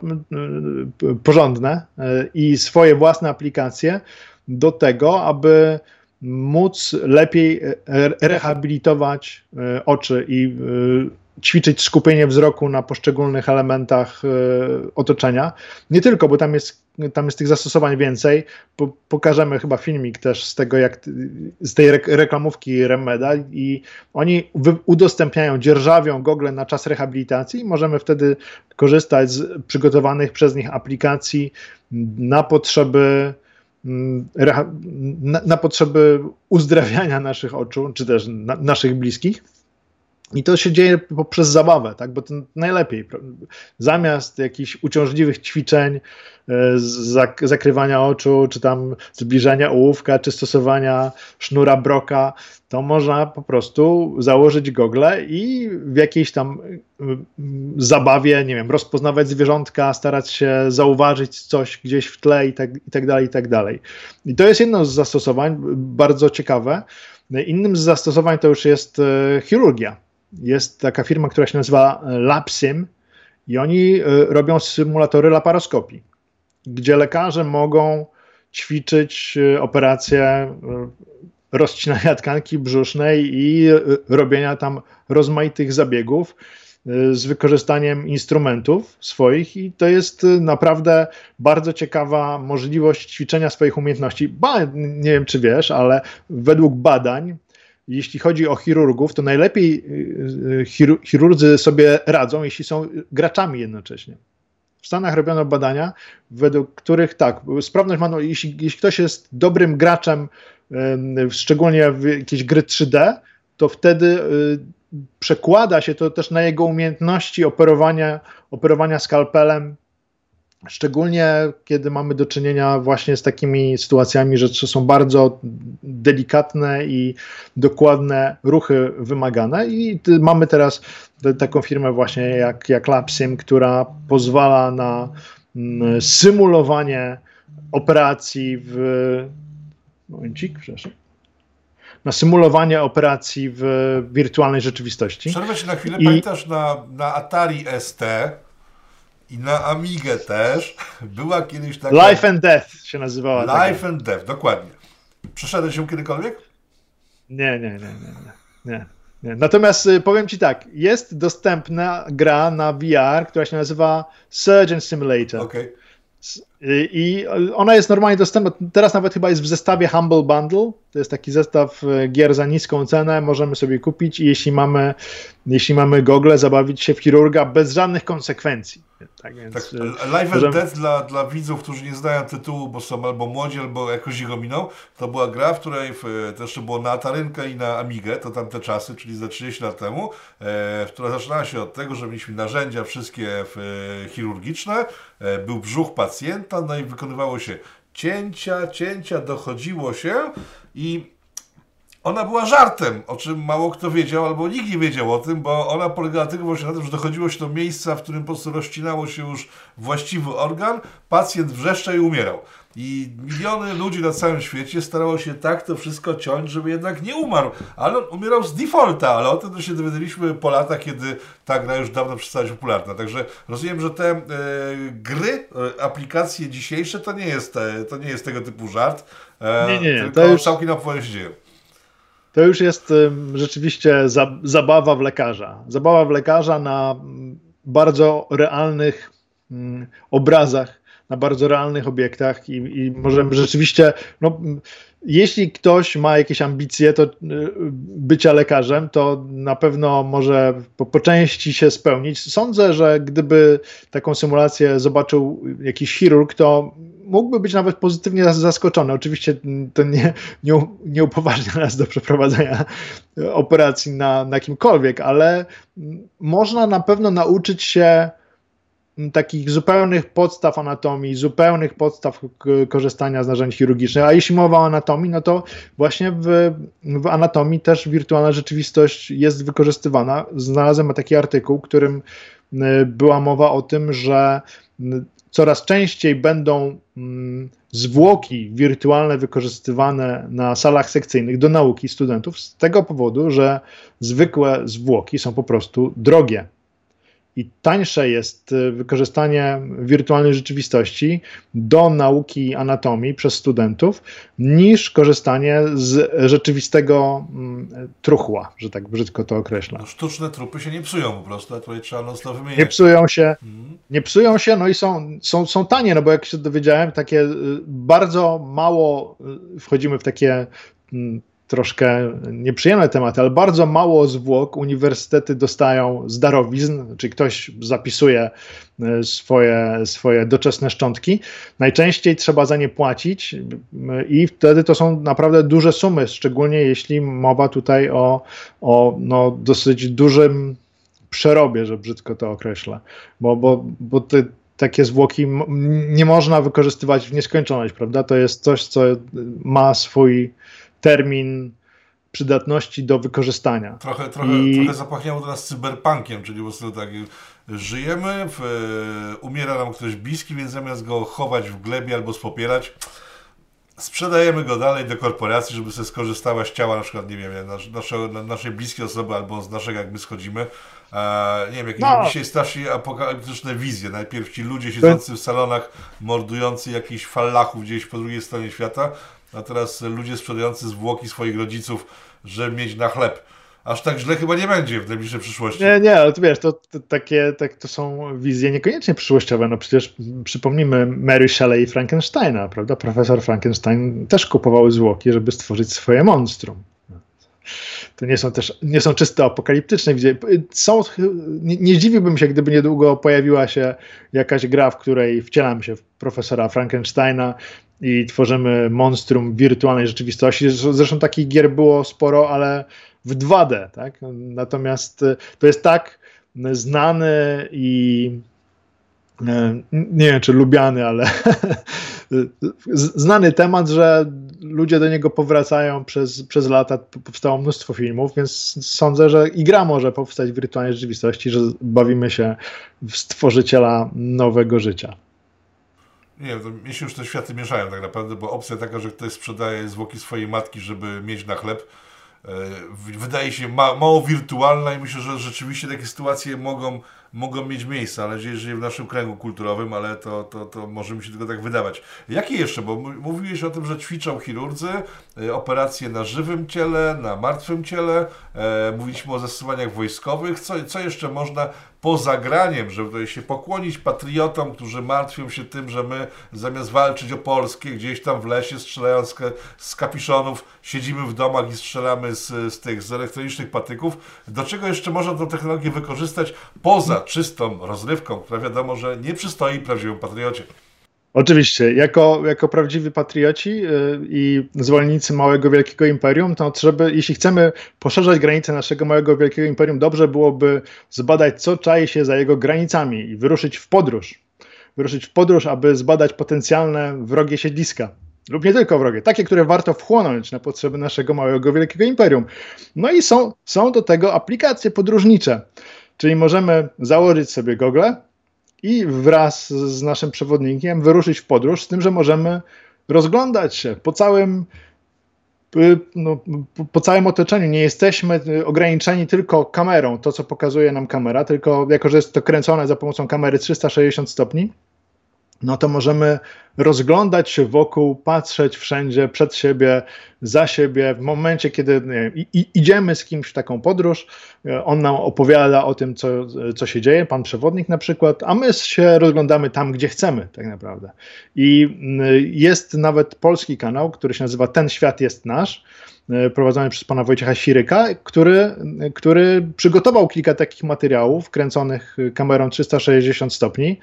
porządne e, i swoje własne aplikacje do tego, aby móc lepiej rehabilitować oczy i ćwiczyć skupienie wzroku na poszczególnych elementach e, otoczenia. Nie tylko, bo tam jest, tam jest tych zastosowań więcej. Po, pokażemy chyba filmik też z tego, jak z tej reklamówki Remeda i oni udostępniają, dzierżawią gogle na czas rehabilitacji i możemy wtedy korzystać z przygotowanych przez nich aplikacji na potrzeby mm, na, na potrzeby uzdrawiania naszych oczu, czy też na, naszych bliskich. I to się dzieje poprzez zabawę, tak? bo to najlepiej. Zamiast jakichś uciążliwych ćwiczeń, e, zakrywania oczu, czy tam zbliżania ołówka, czy stosowania sznura broka, to można po prostu założyć gogle i w jakiejś tam e, zabawie, nie wiem, rozpoznawać zwierzątka, starać się zauważyć coś gdzieś w tle i tak, i tak dalej, i tak dalej. I to jest jedno z zastosowań, bardzo ciekawe. Innym z zastosowań to już jest e, chirurgia jest taka firma, która się nazywa e, Lapsim i oni e, robią symulatory laparoskopii, gdzie lekarze mogą ćwiczyć e, operacje rozcinania tkanki brzusznej i robienia tam rozmaitych zabiegów z wykorzystaniem instrumentów swoich i to jest naprawdę bardzo ciekawa możliwość ćwiczenia swoich umiejętności. Ba, nie wiem czy wiesz, ale według badań jeśli chodzi o chirurgów, to najlepiej y, y, chirurdzy sobie radzą, jeśli są graczami jednocześnie. W Stanach robiono badania, według których tak, sprawność ma, jeśli, jeśli ktoś jest dobrym graczem, szczególnie w jakieś gry 3D, to wtedy y, przekłada się to też na jego umiejętności operowania, operowania skalpelem Szczególnie kiedy mamy do czynienia właśnie z takimi sytuacjami, że są bardzo delikatne i dokładne ruchy wymagane. I mamy teraz taką firmę właśnie jak, jak Lapsim, która pozwala na mm, symulowanie operacji w. Momencik, przepraszam na symulowanie operacji w wirtualnej rzeczywistości. Przerwę się na chwilę. I... Pamiętasz na, na Atari ST I na Amigę też była kiedyś taka... Life and Death się nazywała. Life and Death, dokładnie. Przeszedłeś się kiedykolwiek? Nie, nie, nie, nie. nie. nie. Nie. Natomiast y, powiem Ci tak, jest dostępna gra na VR, która się nazywa Surgeon Simulator. Okay. I ona jest normalnie dostępna, teraz nawet chyba jest w zestawie Humble Bundle, to jest taki zestaw e, gier za niską cenę, możemy sobie kupić i jeśli mamy, jeśli mamy gogle, zabawić się w chirurga bez żadnych konsekwencji. Tak, więc, tak, e, Live możemy... Death dla, dla widzów, którzy nie znają tytułu, bo są albo młodzi, albo jakoś ich ominą, to była gra, w której w, to jeszcze było na Atarynkę i na Amigę, to tamte czasy, czyli za 30 lat temu, e, która zaczynała się od tego, że mieliśmy narzędzia wszystkie w, e, chirurgiczne, e, był brzuch pacjenta, no i wykonywało się cięcia, cięcia, dochodziło się i ona była żartem, o czym mało kto wiedział, albo nikt nie wiedział o tym, bo ona polegała tylko właśnie na tym, że dochodziło się do miejsca, w którym po prostu rozcinało się już właściwy organ, pacjent wrzeszczał i umierał. I miliony ludzi na całym świecie starało się tak to wszystko ciąć, żeby jednak nie umarł. Ale on umierał z defaulta, ale o tym się dowiedzieliśmy po latach, kiedy ta gra już dawno przestała być popularna. Także rozumiem, że te e, gry, e, aplikacje dzisiejsze to nie jest, e, to nie jest tego typu żart. E, nie, nie, tylko to już... całkiem na się dzieje. To już jest rzeczywiście za, zabawa w lekarza. Zabawa w lekarza na bardzo realnych mm, obrazach, na bardzo realnych obiektach i, i możemy rzeczywiście, no, jeśli ktoś ma jakieś ambicje to y, bycia lekarzem, to na pewno może po, po, części się spełnić. Sądzę, że gdyby taką symulację zobaczył jakiś chirurg, to mógłby być nawet pozytywnie zaskoczony. Oczywiście to nie, nie, nie upoważnia nas do przeprowadzenia operacji na, na kimkolwiek, ale można na pewno nauczyć się takich zupełnych podstaw anatomii, zupełnych podstaw korzystania z narzędzi chirurgicznych. A jeśli mowa o anatomii, no to właśnie w, w anatomii też wirtualna rzeczywistość jest wykorzystywana. Znalazłem taki artykuł, którym była mowa o tym, że coraz częściej będą zwłoki wirtualne wykorzystywane na salach sekcyjnych do nauki studentów z tego powodu, że zwykłe zwłoki są po prostu drogie i tańsze jest y, wykorzystanie wirtualnej rzeczywistości do nauki anatomii przez studentów niż korzystanie z rzeczywistego mm, truchła, że tak brzydko to określa. No, sztuczne trupy się nie psują po prostu, a tutaj trzeba non wymieniać. Nie psują się, mhm. nie psują się, no i są, są, są tanie, no bo jak się dowiedziałem, takie y, bardzo mało y, wchodzimy w takie mm, troszkę nieprzyjemne tematy, ale bardzo mało zwłok uniwersytety dostają z darowizn, czyli ktoś zapisuje e, swoje, swoje doczesne szczątki. Najczęściej trzeba za nie płacić i wtedy to są naprawdę duże sumy, szczególnie jeśli mowa tutaj o, o no, dosyć dużym przerobie, że brzydko to określę, bo, bo, bo te, takie zwłoki nie można wykorzystywać w nieskończoność, prawda? To jest coś, co ma swój termin przydatności do wykorzystania. Trochę, trochę, I... trochę zapachniało do nas cyberpunkiem, czyli po prostu tak żyjemy, w, umiera nam ktoś bliski, więc zamiast go chować w glebie albo spopierać, sprzedajemy go dalej do korporacji, żeby sobie skorzystała z ciała na przykład, nie wiem, nasze, naszej bliskiej osoby albo z naszego, jak my schodzimy. E, nie wiem, jakieś no. dzisiaj strasznie apokaliptyczne wizje. Najpierw ci ludzie siedzący w salonach, mordujący jakichś fallachów gdzieś po drugiej stronie świata, a teraz ludzie sprzedający zwłoki swoich rodziców, żeby mieć na chleb. Aż tak źle chyba nie będzie w najbliższej przyszłości. Nie, nie, ale to wiesz, to, to takie tak, to są wizje niekoniecznie przyszłościowe. No przecież przypomnijmy Mary Shelley i Frankensteina, prawda? Profesor Frankenstein też kupował zwłoki, żeby stworzyć swoje monstrum. To nie są też nie są czysto apokaliptyczne wizje. Są, nie, nie zdziwiłbym się, gdyby niedługo pojawiła się jakaś gra, w której wcielam się w profesora Frankensteina i tworzymy monstrum wirtualnej rzeczywistości. Zresztą takich gier było sporo, ale w 2D. Tak? Natomiast e, to jest tak znany i e, nie wiem czy lubiany, ale znany temat, że ludzie do niego powracają przez, przez lata, powstało mnóstwo filmów, więc sądzę, że i gra może powstać w wirtualnej rzeczywistości, że bawimy się w stworzyciela nowego życia. Nie wiem, mi się już te światy mieszają tak naprawdę, bo opcja taka, że ktoś sprzedaje zwłoki swojej matki, żeby mieć na chleb, e, wydaje się ma, mało wirtualna i myślę, że rzeczywiście takie sytuacje mogą mogą mieć miejsce, ale jeżeli w naszym kręgu kulturowym, ale to, to, to może mi się tylko tak wydawać. Jakie jeszcze? Bo mówiłeś o tym, że ćwiczą chirurdzy, e, operacje na żywym ciele, na martwym ciele, e, mówiliśmy o zastosowaniach wojskowych. Co, co jeszcze można poza graniem, żeby tutaj się pokłonić patriotom, którzy martwią się tym, że my zamiast walczyć o Polskę gdzieś tam w lesie strzelając z kapiszonów, siedzimy w domach i strzelamy z, z tych z elektronicznych patyków. Do czego jeszcze można tę technologię wykorzystać poza czystą rozrywką, która wiadomo, że nie przystoi prawdziwym patriocie? Oczywiście, jako, jako prawdziwi patrioci yy, i zwolennicy małego, wielkiego imperium, to żeby, jeśli chcemy poszerzać granice naszego małego, wielkiego imperium, dobrze byłoby zbadać, co czai się za jego granicami i wyruszyć w podróż. Wyruszyć w podróż, aby zbadać potencjalne wrogie siedliska. Lub nie tylko wrogie, takie, które warto wchłonąć na potrzeby naszego małego, wielkiego imperium. No i są, są do tego aplikacje podróżnicze, czyli możemy założyć sobie gogle, i wraz z naszym przewodnikiem wyruszyć w podróż, z tym, że możemy rozglądać się po całym, y, no, po całym otoczeniu. Nie jesteśmy ograniczeni tylko kamerą, to co pokazuje nam kamera, tylko jako, że jest to kręcone za pomocą kamery 360 stopni, no to możemy rozglądać się wokół, patrzeć wszędzie, przed siebie, za siebie. W momencie, kiedy wiem, idziemy z kimś w taką podróż, e, on nam opowiada o tym, co, co się dzieje, pan przewodnik na przykład, a my się rozglądamy tam, gdzie chcemy, tak naprawdę. I jest nawet polski kanał, który się nazywa Ten świat jest nasz E, prowadzony przez pana Wojciecha Siryka, który, który przygotował kilka takich materiałów kręconych kamerą 360 stopni.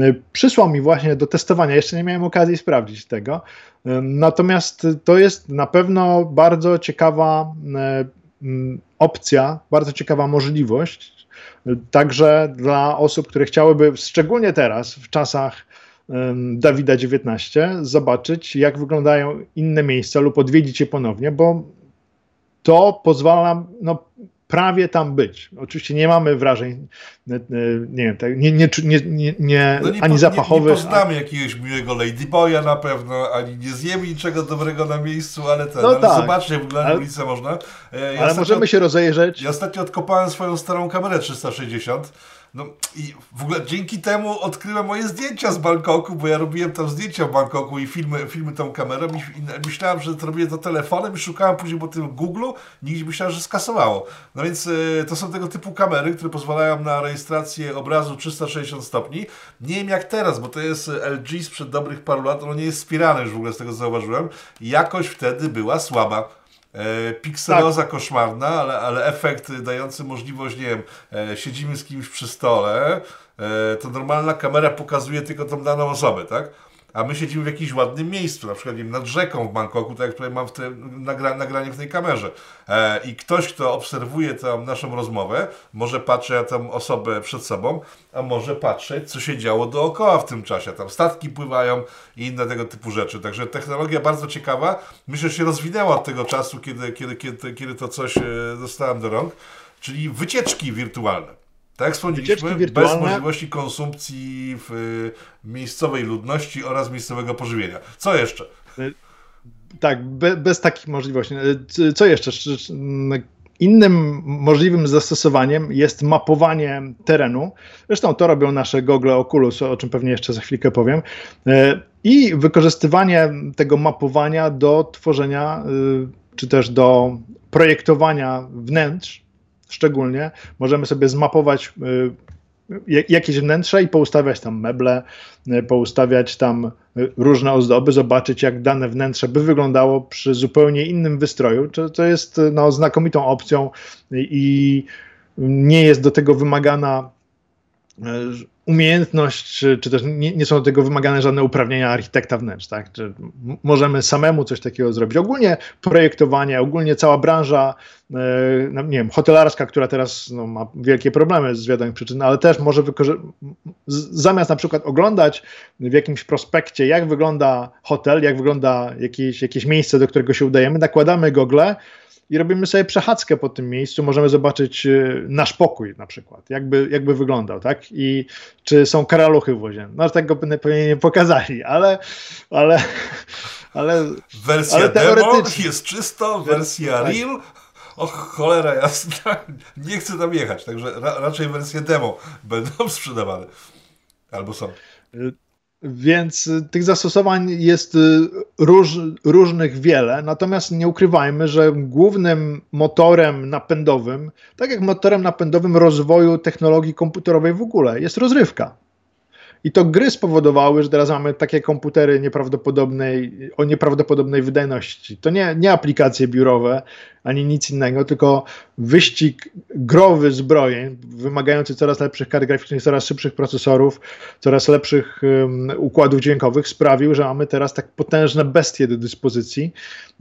E, przysłał mi właśnie do testowania, jeszcze nie miałem okazji sprawdzić tego. E, natomiast to jest na pewno bardzo ciekawa opcja, bardzo ciekawa możliwość, także dla osób, które chciałyby, szczególnie teraz, w czasach Dawida 19, zobaczyć, jak wyglądają inne miejsca lub odwiedzić je ponownie, bo to pozwala no, prawie tam być. Oczywiście nie mamy wrażeń, nie wiem, tak, nie, nie, nie, nie, no nie ani zapachowych. Nie, nie poznamy jakiegoś miłego Ladyboya na pewno, ani nie zjemy niczego dobrego na miejscu, ale ten, no ale tak, zobaczcie, jak wygląda ulicę można. Ja ale możemy się rozejrzeć. Ja ostatnio odkopałem swoją starą kamerę 360 no i w ogóle dzięki temu odkryłem moje zdjęcia z Bangkoku, bo ja robiłem tam zdjęcia w Bangkoku i filmy, filmy tą kamerą i myślałem, że robię to telefonem i szukałem później po tym Google, nigdzie myślałem, że skasowało. No więc y, to są tego typu kamery, które pozwalają na rejestrację obrazu 360 stopni. Nie wiem jak teraz, bo to jest LG sprzed dobrych paru lat, ono nie jest wspierane już w ogóle z tego zauważyłem. Jakość wtedy była słaba. E, pikseloza tak. koszmarna, ale, ale efekt dający możliwość, nie wiem, e, siedzimy z kimś przy stole, e, to normalna kamera pokazuje tylko tą daną osobę, tak? A my siedzimy w jakimś ładnym miejscu, na przykład wiem, nad rzeką w Bangkoku, tak jak tutaj mam w te, nagra, nagranie w tej kamerze. E, I ktoś, kto obserwuje tę naszą rozmowę, może patrzeć na tę osobę przed sobą, a może patrzeć, co się działo dookoła w tym czasie. Tam statki pływają i inne tego typu rzeczy. Także technologia bardzo ciekawa. Myślę, że się rozwinęła od tego czasu, kiedy, kiedy, kiedy, kiedy to coś e, dostałem do rąk, czyli wycieczki wirtualne. Tak jak wspomnieliśmy, bez możliwości konsumpcji w miejscowej ludności oraz miejscowego pożywienia. Co jeszcze? Y, tak, be, bez takich możliwości. Y, co jeszcze? Innym możliwym zastosowaniem jest mapowanie terenu. Zresztą to robią nasze gogle Oculus, o czym pewnie jeszcze za chwilkę powiem. Y, I wykorzystywanie tego mapowania do tworzenia, czy też do projektowania wnętrz szczególnie, możemy sobie zmapować y, jakieś wnętrze i poustawiać tam meble, y, poustawiać tam y, różne ozdoby, zobaczyć jak dane wnętrze by wyglądało przy zupełnie innym wystroju, to jest no, znakomitą opcją i nie jest do tego wymagana umiejętność, czy, czy też nie, nie, są do tego wymagane żadne uprawnienia architekta wnętrz, tak? Czy możemy samemu coś takiego zrobić. Ogólnie projektowanie, ogólnie cała branża, e, nie wiem, hotelarska, która teraz no, ma wielkie problemy z wiadomych przyczyn, ale też może zamiast na przykład oglądać w jakimś prospekcie, jak wygląda hotel, jak wygląda jakieś, jakieś miejsce, do którego się udajemy, nakładamy gogle, i robimy sobie przechadzkę po tym miejscu, możemy zobaczyć y, nasz pokój na przykład, jakby, jakby wyglądał, tak? I czy są karaluchy w łazience. No tego by pewnie nie pokazali, ale, ale, ale Wersja ale demo jest czysto, wersja tak. real o cholera jasna, nie chcę tam jechać. Także ra, raczej wersje demo będą sprzedawane. Albo są. Więc y, tych zastosowań jest y, róż, różnych wiele, natomiast nie ukrywajmy, że głównym motorem napędowym, tak jak motorem napędowym rozwoju technologii komputerowej w ogóle, jest rozrywka. I to gry spowodowały, że teraz mamy takie komputery nieprawdopodobnej, o nieprawdopodobnej wydajności. To nie, nie aplikacje biurowe, ani nic innego, tylko wyścig growy zbrojeń, wymagający coraz lepszych kart graficznych, coraz szybszych procesorów, coraz lepszych um, układów dźwiękowych, sprawił, że mamy teraz tak potężne bestie do dyspozycji,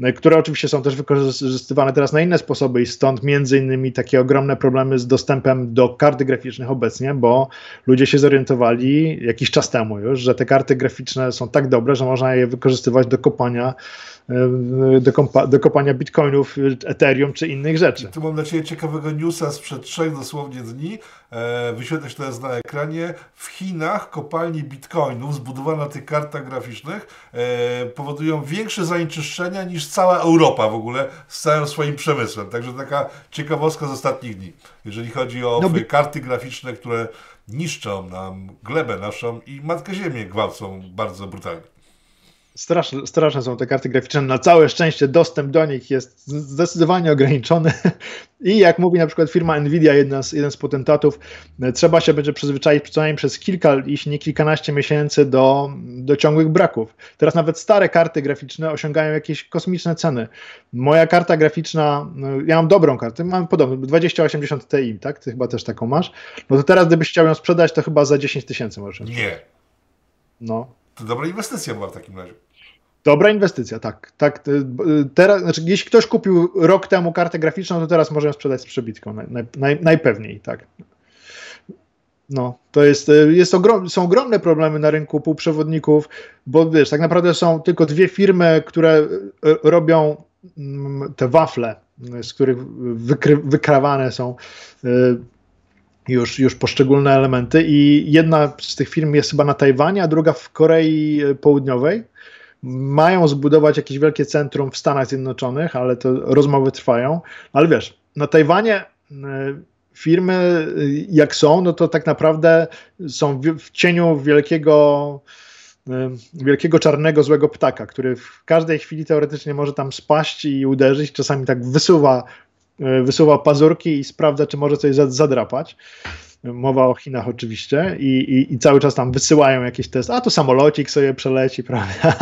e, które oczywiście są też wykorzystywane teraz na inne sposoby i stąd między innymi takie ogromne problemy z dostępem do kart graficznych obecnie, bo ludzie się zorientowali jakiś czas temu już, że te karty graficzne są tak dobre, że można je wykorzystywać do kopania do, kompa, do kopania bitcoinów, Ethereum czy innych rzeczy. tu mam dla Ciebie ciekawego newsa sprzed trzech dosłownie dni. E, wyświetlę się teraz na ekranie. W Chinach kopalnie bitcoinów zbudowane na tych kartach graficznych e, powodują większe zanieczyszczenia niż cała Europa w ogóle z całym swoim przemysłem. Także taka ciekawostka z ostatnich dni. Jeżeli chodzi o no, karty graficzne, które niszczą nam glebę naszą i Matkę Ziemię gwałcą bardzo brutalnie. Straszne, straszne są te karty graficzne. Na całe szczęście dostęp do nich jest zdecydowanie ograniczony. I jak mówi na przykład firma Nvidia, jedna z, jeden z potentatów, trzeba się będzie przyzwyczaić przynajmniej przez kilka, jeśli nie kilkanaście miesięcy do, do ciągłych braków. Teraz nawet stare karty graficzne osiągają jakieś kosmiczne ceny. Moja karta graficzna, no, ja mam dobrą kartę, mam podobną, 2080 Ti, tak? Ty chyba też taką masz. No to teraz gdybyś chciał ją sprzedać, to chyba za 10 tysięcy możesz. Nie. No, to dobra inwestycja była w takim razie. Dobra inwestycja, tak. tak y, teraz, znaczy, jeśli ktoś kupił rok temu kartę graficzną, to teraz może ją sprzedać z przebitką. Naj, naj, najpewniej, tak. No, to jest, y, jest ogrom, są ogromne problemy na rynku półprzewodników, bo wiesz, tak naprawdę są tylko dwie firmy, które y, robią mm, te wafle, z których wykry, wykrawane są już, już poszczególne elementy i jedna z tych firm jest chyba na Tajwanie, a druga w Korei Południowej. Mają zbudować jakieś wielkie centrum w Stanach Zjednoczonych, ale to rozmowy trwają. Ale wiesz, na Tajwanie e, firmy e, jak są, no to tak naprawdę są w cieniu wielkiego e, wielkiego czarnego złego ptaka, który w każdej chwili teoretycznie może tam spaść i uderzyć, czasami tak wysuwa wysuwa pazurki i sprawdza, czy może coś zadrapać. Mowa o Chinach oczywiście i, i, i, cały czas tam wysyłają jakieś testy, a to samolocik sobie przeleci, prawda,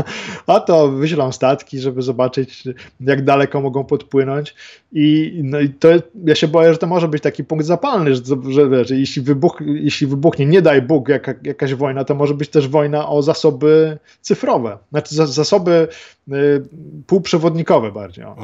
a to wyślą statki, żeby zobaczyć jak daleko mogą podpłynąć i, no i to ja się boję, że to może być taki punkt zapalny, że, że wiesz, jeśli, wybuch, jeśli wybuchnie, nie daj Bóg jaka, jakaś wojna, to może być też wojna o zasoby cyfrowe, znaczy zasoby y, półprzewodnikowe bardziej. O.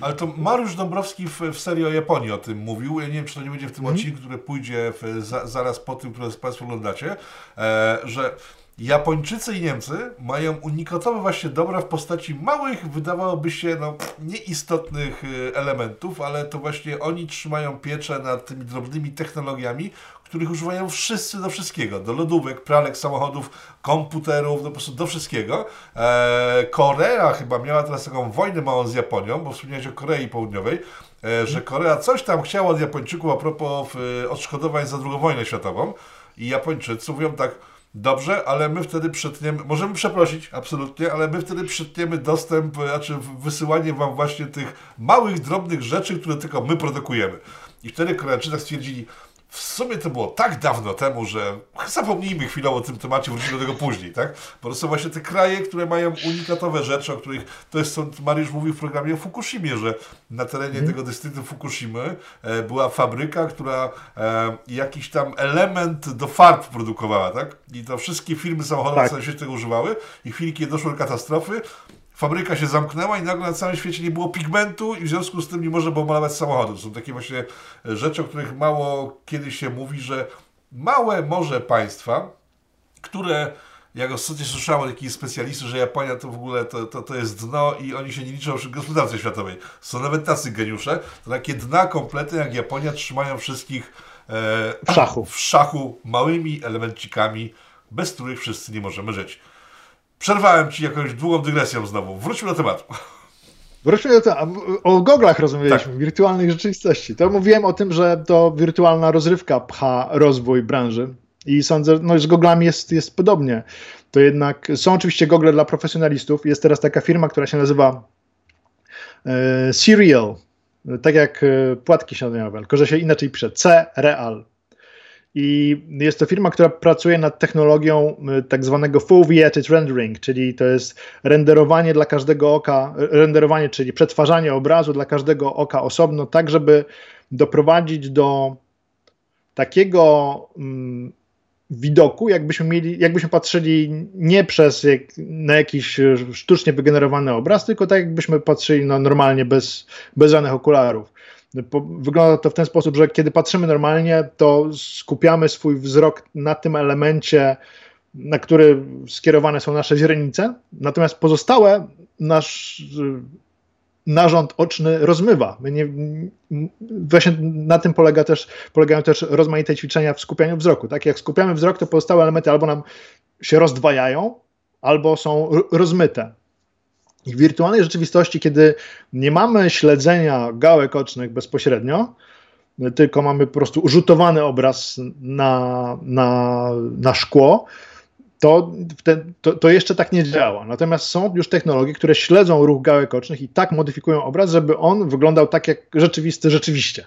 Ale to Mariusz Dąbrowski w, w serii o Japonii o tym mówił, ja nie wiem, czy to nie będzie w tym mm. odcinku, który pójdzie w za, zaraz po tym, które Państwo oglądacie, e, że Japończycy i Niemcy mają unikatowe właśnie dobra w postaci małych, wydawałoby się, no, nieistotnych e, elementów, ale to właśnie oni trzymają pieczę nad tymi drobnymi technologiami, których używają wszyscy do wszystkiego. Do lodówek, pralek, samochodów, komputerów, no po prostu do wszystkiego. Eee, Korea chyba miała teraz taką wojnę małą z Japonią, bo wspomniałeś o Korei Południowej, że Korea coś tam chciała od Japończyków a propos e, odszkodowań za II wojnę światową i Japończycy mówią tak, Dobrze, ale my wtedy przytniemy, możemy przeprosić, absolutnie, ale my wtedy przytniemy dostęp, e, znaczy wysyłanie wam właśnie tych małych, drobnych rzeczy, które tylko my produkujemy. I wtedy Koreańczycy stwierdzili, w sumie to było tak dawno temu, że zapomnijmy chwilowo o tym temacie, wrócimy do tego później, tak? Po prostu właśnie te kraje, które mają unikatowe rzeczy, o których to jest, co Mariusz mówił w programie o Fukushimie, że na terenie mm. tego dystryktu Fukushimy e, była fabryka, która e, jakiś tam element do farb produkowała, tak? I to wszystkie firmy samochodowe tak. się tego używały i w chwili, kiedy doszło do katastrofy, fabryka się zamknęła i nagle na całym świecie nie było pigmentu i w związku z tym nie można było malować samochodów. Są takie właśnie rzeczy, o których mało kiedyś się mówi, że małe może państwa, które jak ostatnio słyszałem takich specjalistów, że Japonia to w ogóle to, to, to jest dno i oni się nie liczą w gospodarce światowej. Są nawet tacy geniusze, to takie dna kompletne jak Japonia trzymają wszystkich e, w, szachu. w szachu małymi elemencikami, bez których wszyscy nie możemy żyć. Przerwałem Ci jakąś długą dygresją znowu. Wróćmy do tematu. Wróćmy do tego, o goglach rozmawialiśmy, tak. wirtualnej rzeczywistości. To mówiłem o tym, że to wirtualna rozrywka pcha rozwój branży i sądzę, no z goglami jest, jest podobnie. To jednak są oczywiście gogle dla profesjonalistów. Jest teraz taka firma, która się nazywa e, Serial, tak jak e, płatki śniadaniowe, tylko że się inaczej pisze, C-Real. I jest to firma, która pracuje nad technologią y, tak zwanego foveated rendering, czyli to jest renderowanie dla każdego oka, renderowanie, czyli przetwarzanie obrazu dla każdego oka osobno, tak żeby doprowadzić do takiego mm, widoku, jakbyśmy mieli, jakbyśmy patrzyli nie przez jak, na jakiś sztucznie wygenerowany obraz, tylko tak jakbyśmy patrzyli no, normalnie bez, bez żadnych okularów. Wygląda to w ten sposób, że kiedy patrzymy normalnie, to skupiamy swój wzrok na tym elemencie, na który skierowane są nasze źrenice, natomiast pozostałe nasz narząd oczny rozmywa. My nie, właśnie na tym polega też, polegają też rozmaite ćwiczenia w skupianiu wzroku. Tak? Jak skupiamy wzrok, to pozostałe elementy albo nam się rozdwajają, albo są rozmyte. W wirtualnej rzeczywistości, kiedy nie mamy śledzenia gałek ocznych bezpośrednio, tylko mamy po prostu rzutowany obraz na, na, na szkło, to, to, to, jeszcze tak nie działa. Natomiast są już technologie, które śledzą ruch gałek ocznych i tak modyfikują obraz, żeby on wyglądał tak jak rzeczywisty rzeczywiście.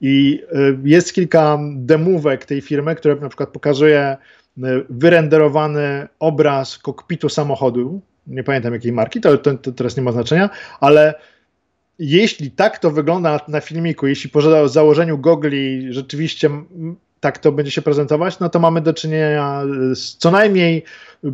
I y, jest kilka demówek tej firmy, które na przykład pokazuje y, wyrenderowany obraz kokpitu samochodu, nie pamiętam jakiej marki, to, to, to teraz nie ma znaczenia, ale jeśli tak to wygląda na, filmiku, jeśli po założeniu gogli rzeczywiście tak to będzie się prezentować, no to mamy do czynienia z co najmniej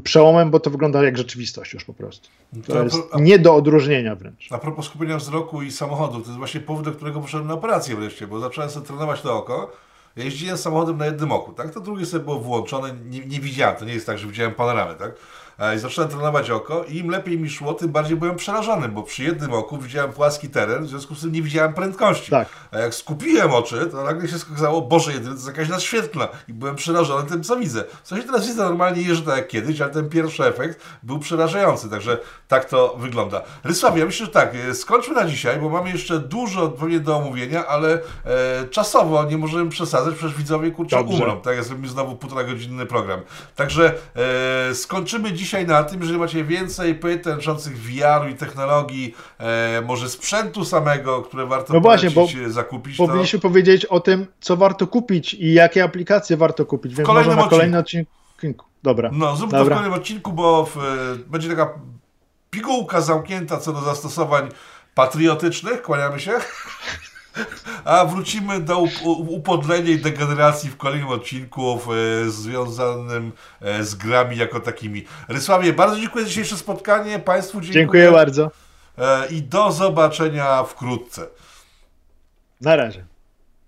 przełomem, bo to wygląda jak rzeczywistość już po prostu. To jest nie do odróżnienia wręcz. A propos skupienia wzroku i samochodu, to jest właśnie powód, do którego poszedłem na operację wreszcie, bo zacząłem sobie trenować to oko. Ja jeździłem samochodem na jednym oku, tak? To drugie sobie było włączone, nie, nie widziałem, to nie jest tak, że widziałem panoramę, tak? I zacząłem trenować oko i im lepiej mi szło, tym bardziej byłem przerażony, bo przy jednym oku widziałem płaski teren, w związku z tym nie widziałem prędkości. Tak. A jak skupiłem oczy, to nagle się skazało, Boże, jedyne to jest jakaś nadświetlna i byłem przerażony tym, co widzę. W sensie teraz widzę normalnie jeżdżę tak jak kiedyś, ale ten pierwszy efekt był przerażający, także tak to wygląda. Rysławie, ja myślę, że tak, e, skończmy na dzisiaj, bo mamy jeszcze dużo pewnie do omówienia, ale e, czasowo nie możemy przesadzać, przecież widzowie kurczę Dobrze. umrą, tak, ja zrobimy znowu półtora godzinny program. Także e, skończymy dzisiaj dzisiaj na tym, że macie więcej pytań dotyczących VR-u i technologii, e, może sprzętu samego, które warto no właśnie, bo e, zakupić. Powinniśmy to... powiedzieć o tym, co warto kupić i jakie aplikacje warto kupić. Więc kolejnym może na kolejnym odcinku. Dobra. No, zróbmy Dobra. to w kolejnym odcinku, bo w, e, będzie taka pigułka zamknięta co do zastosowań patriotycznych. Kłaniamy się. A wrócimy do upodlenia i degeneracji w kolejnym odcinku e, związanym e, z grami jako takimi. Rysławie, bardzo dziękuję za dzisiejsze spotkanie. Państwu dziękuję. Dziękuję bardzo. E, I do zobaczenia wkrótce. Na razie.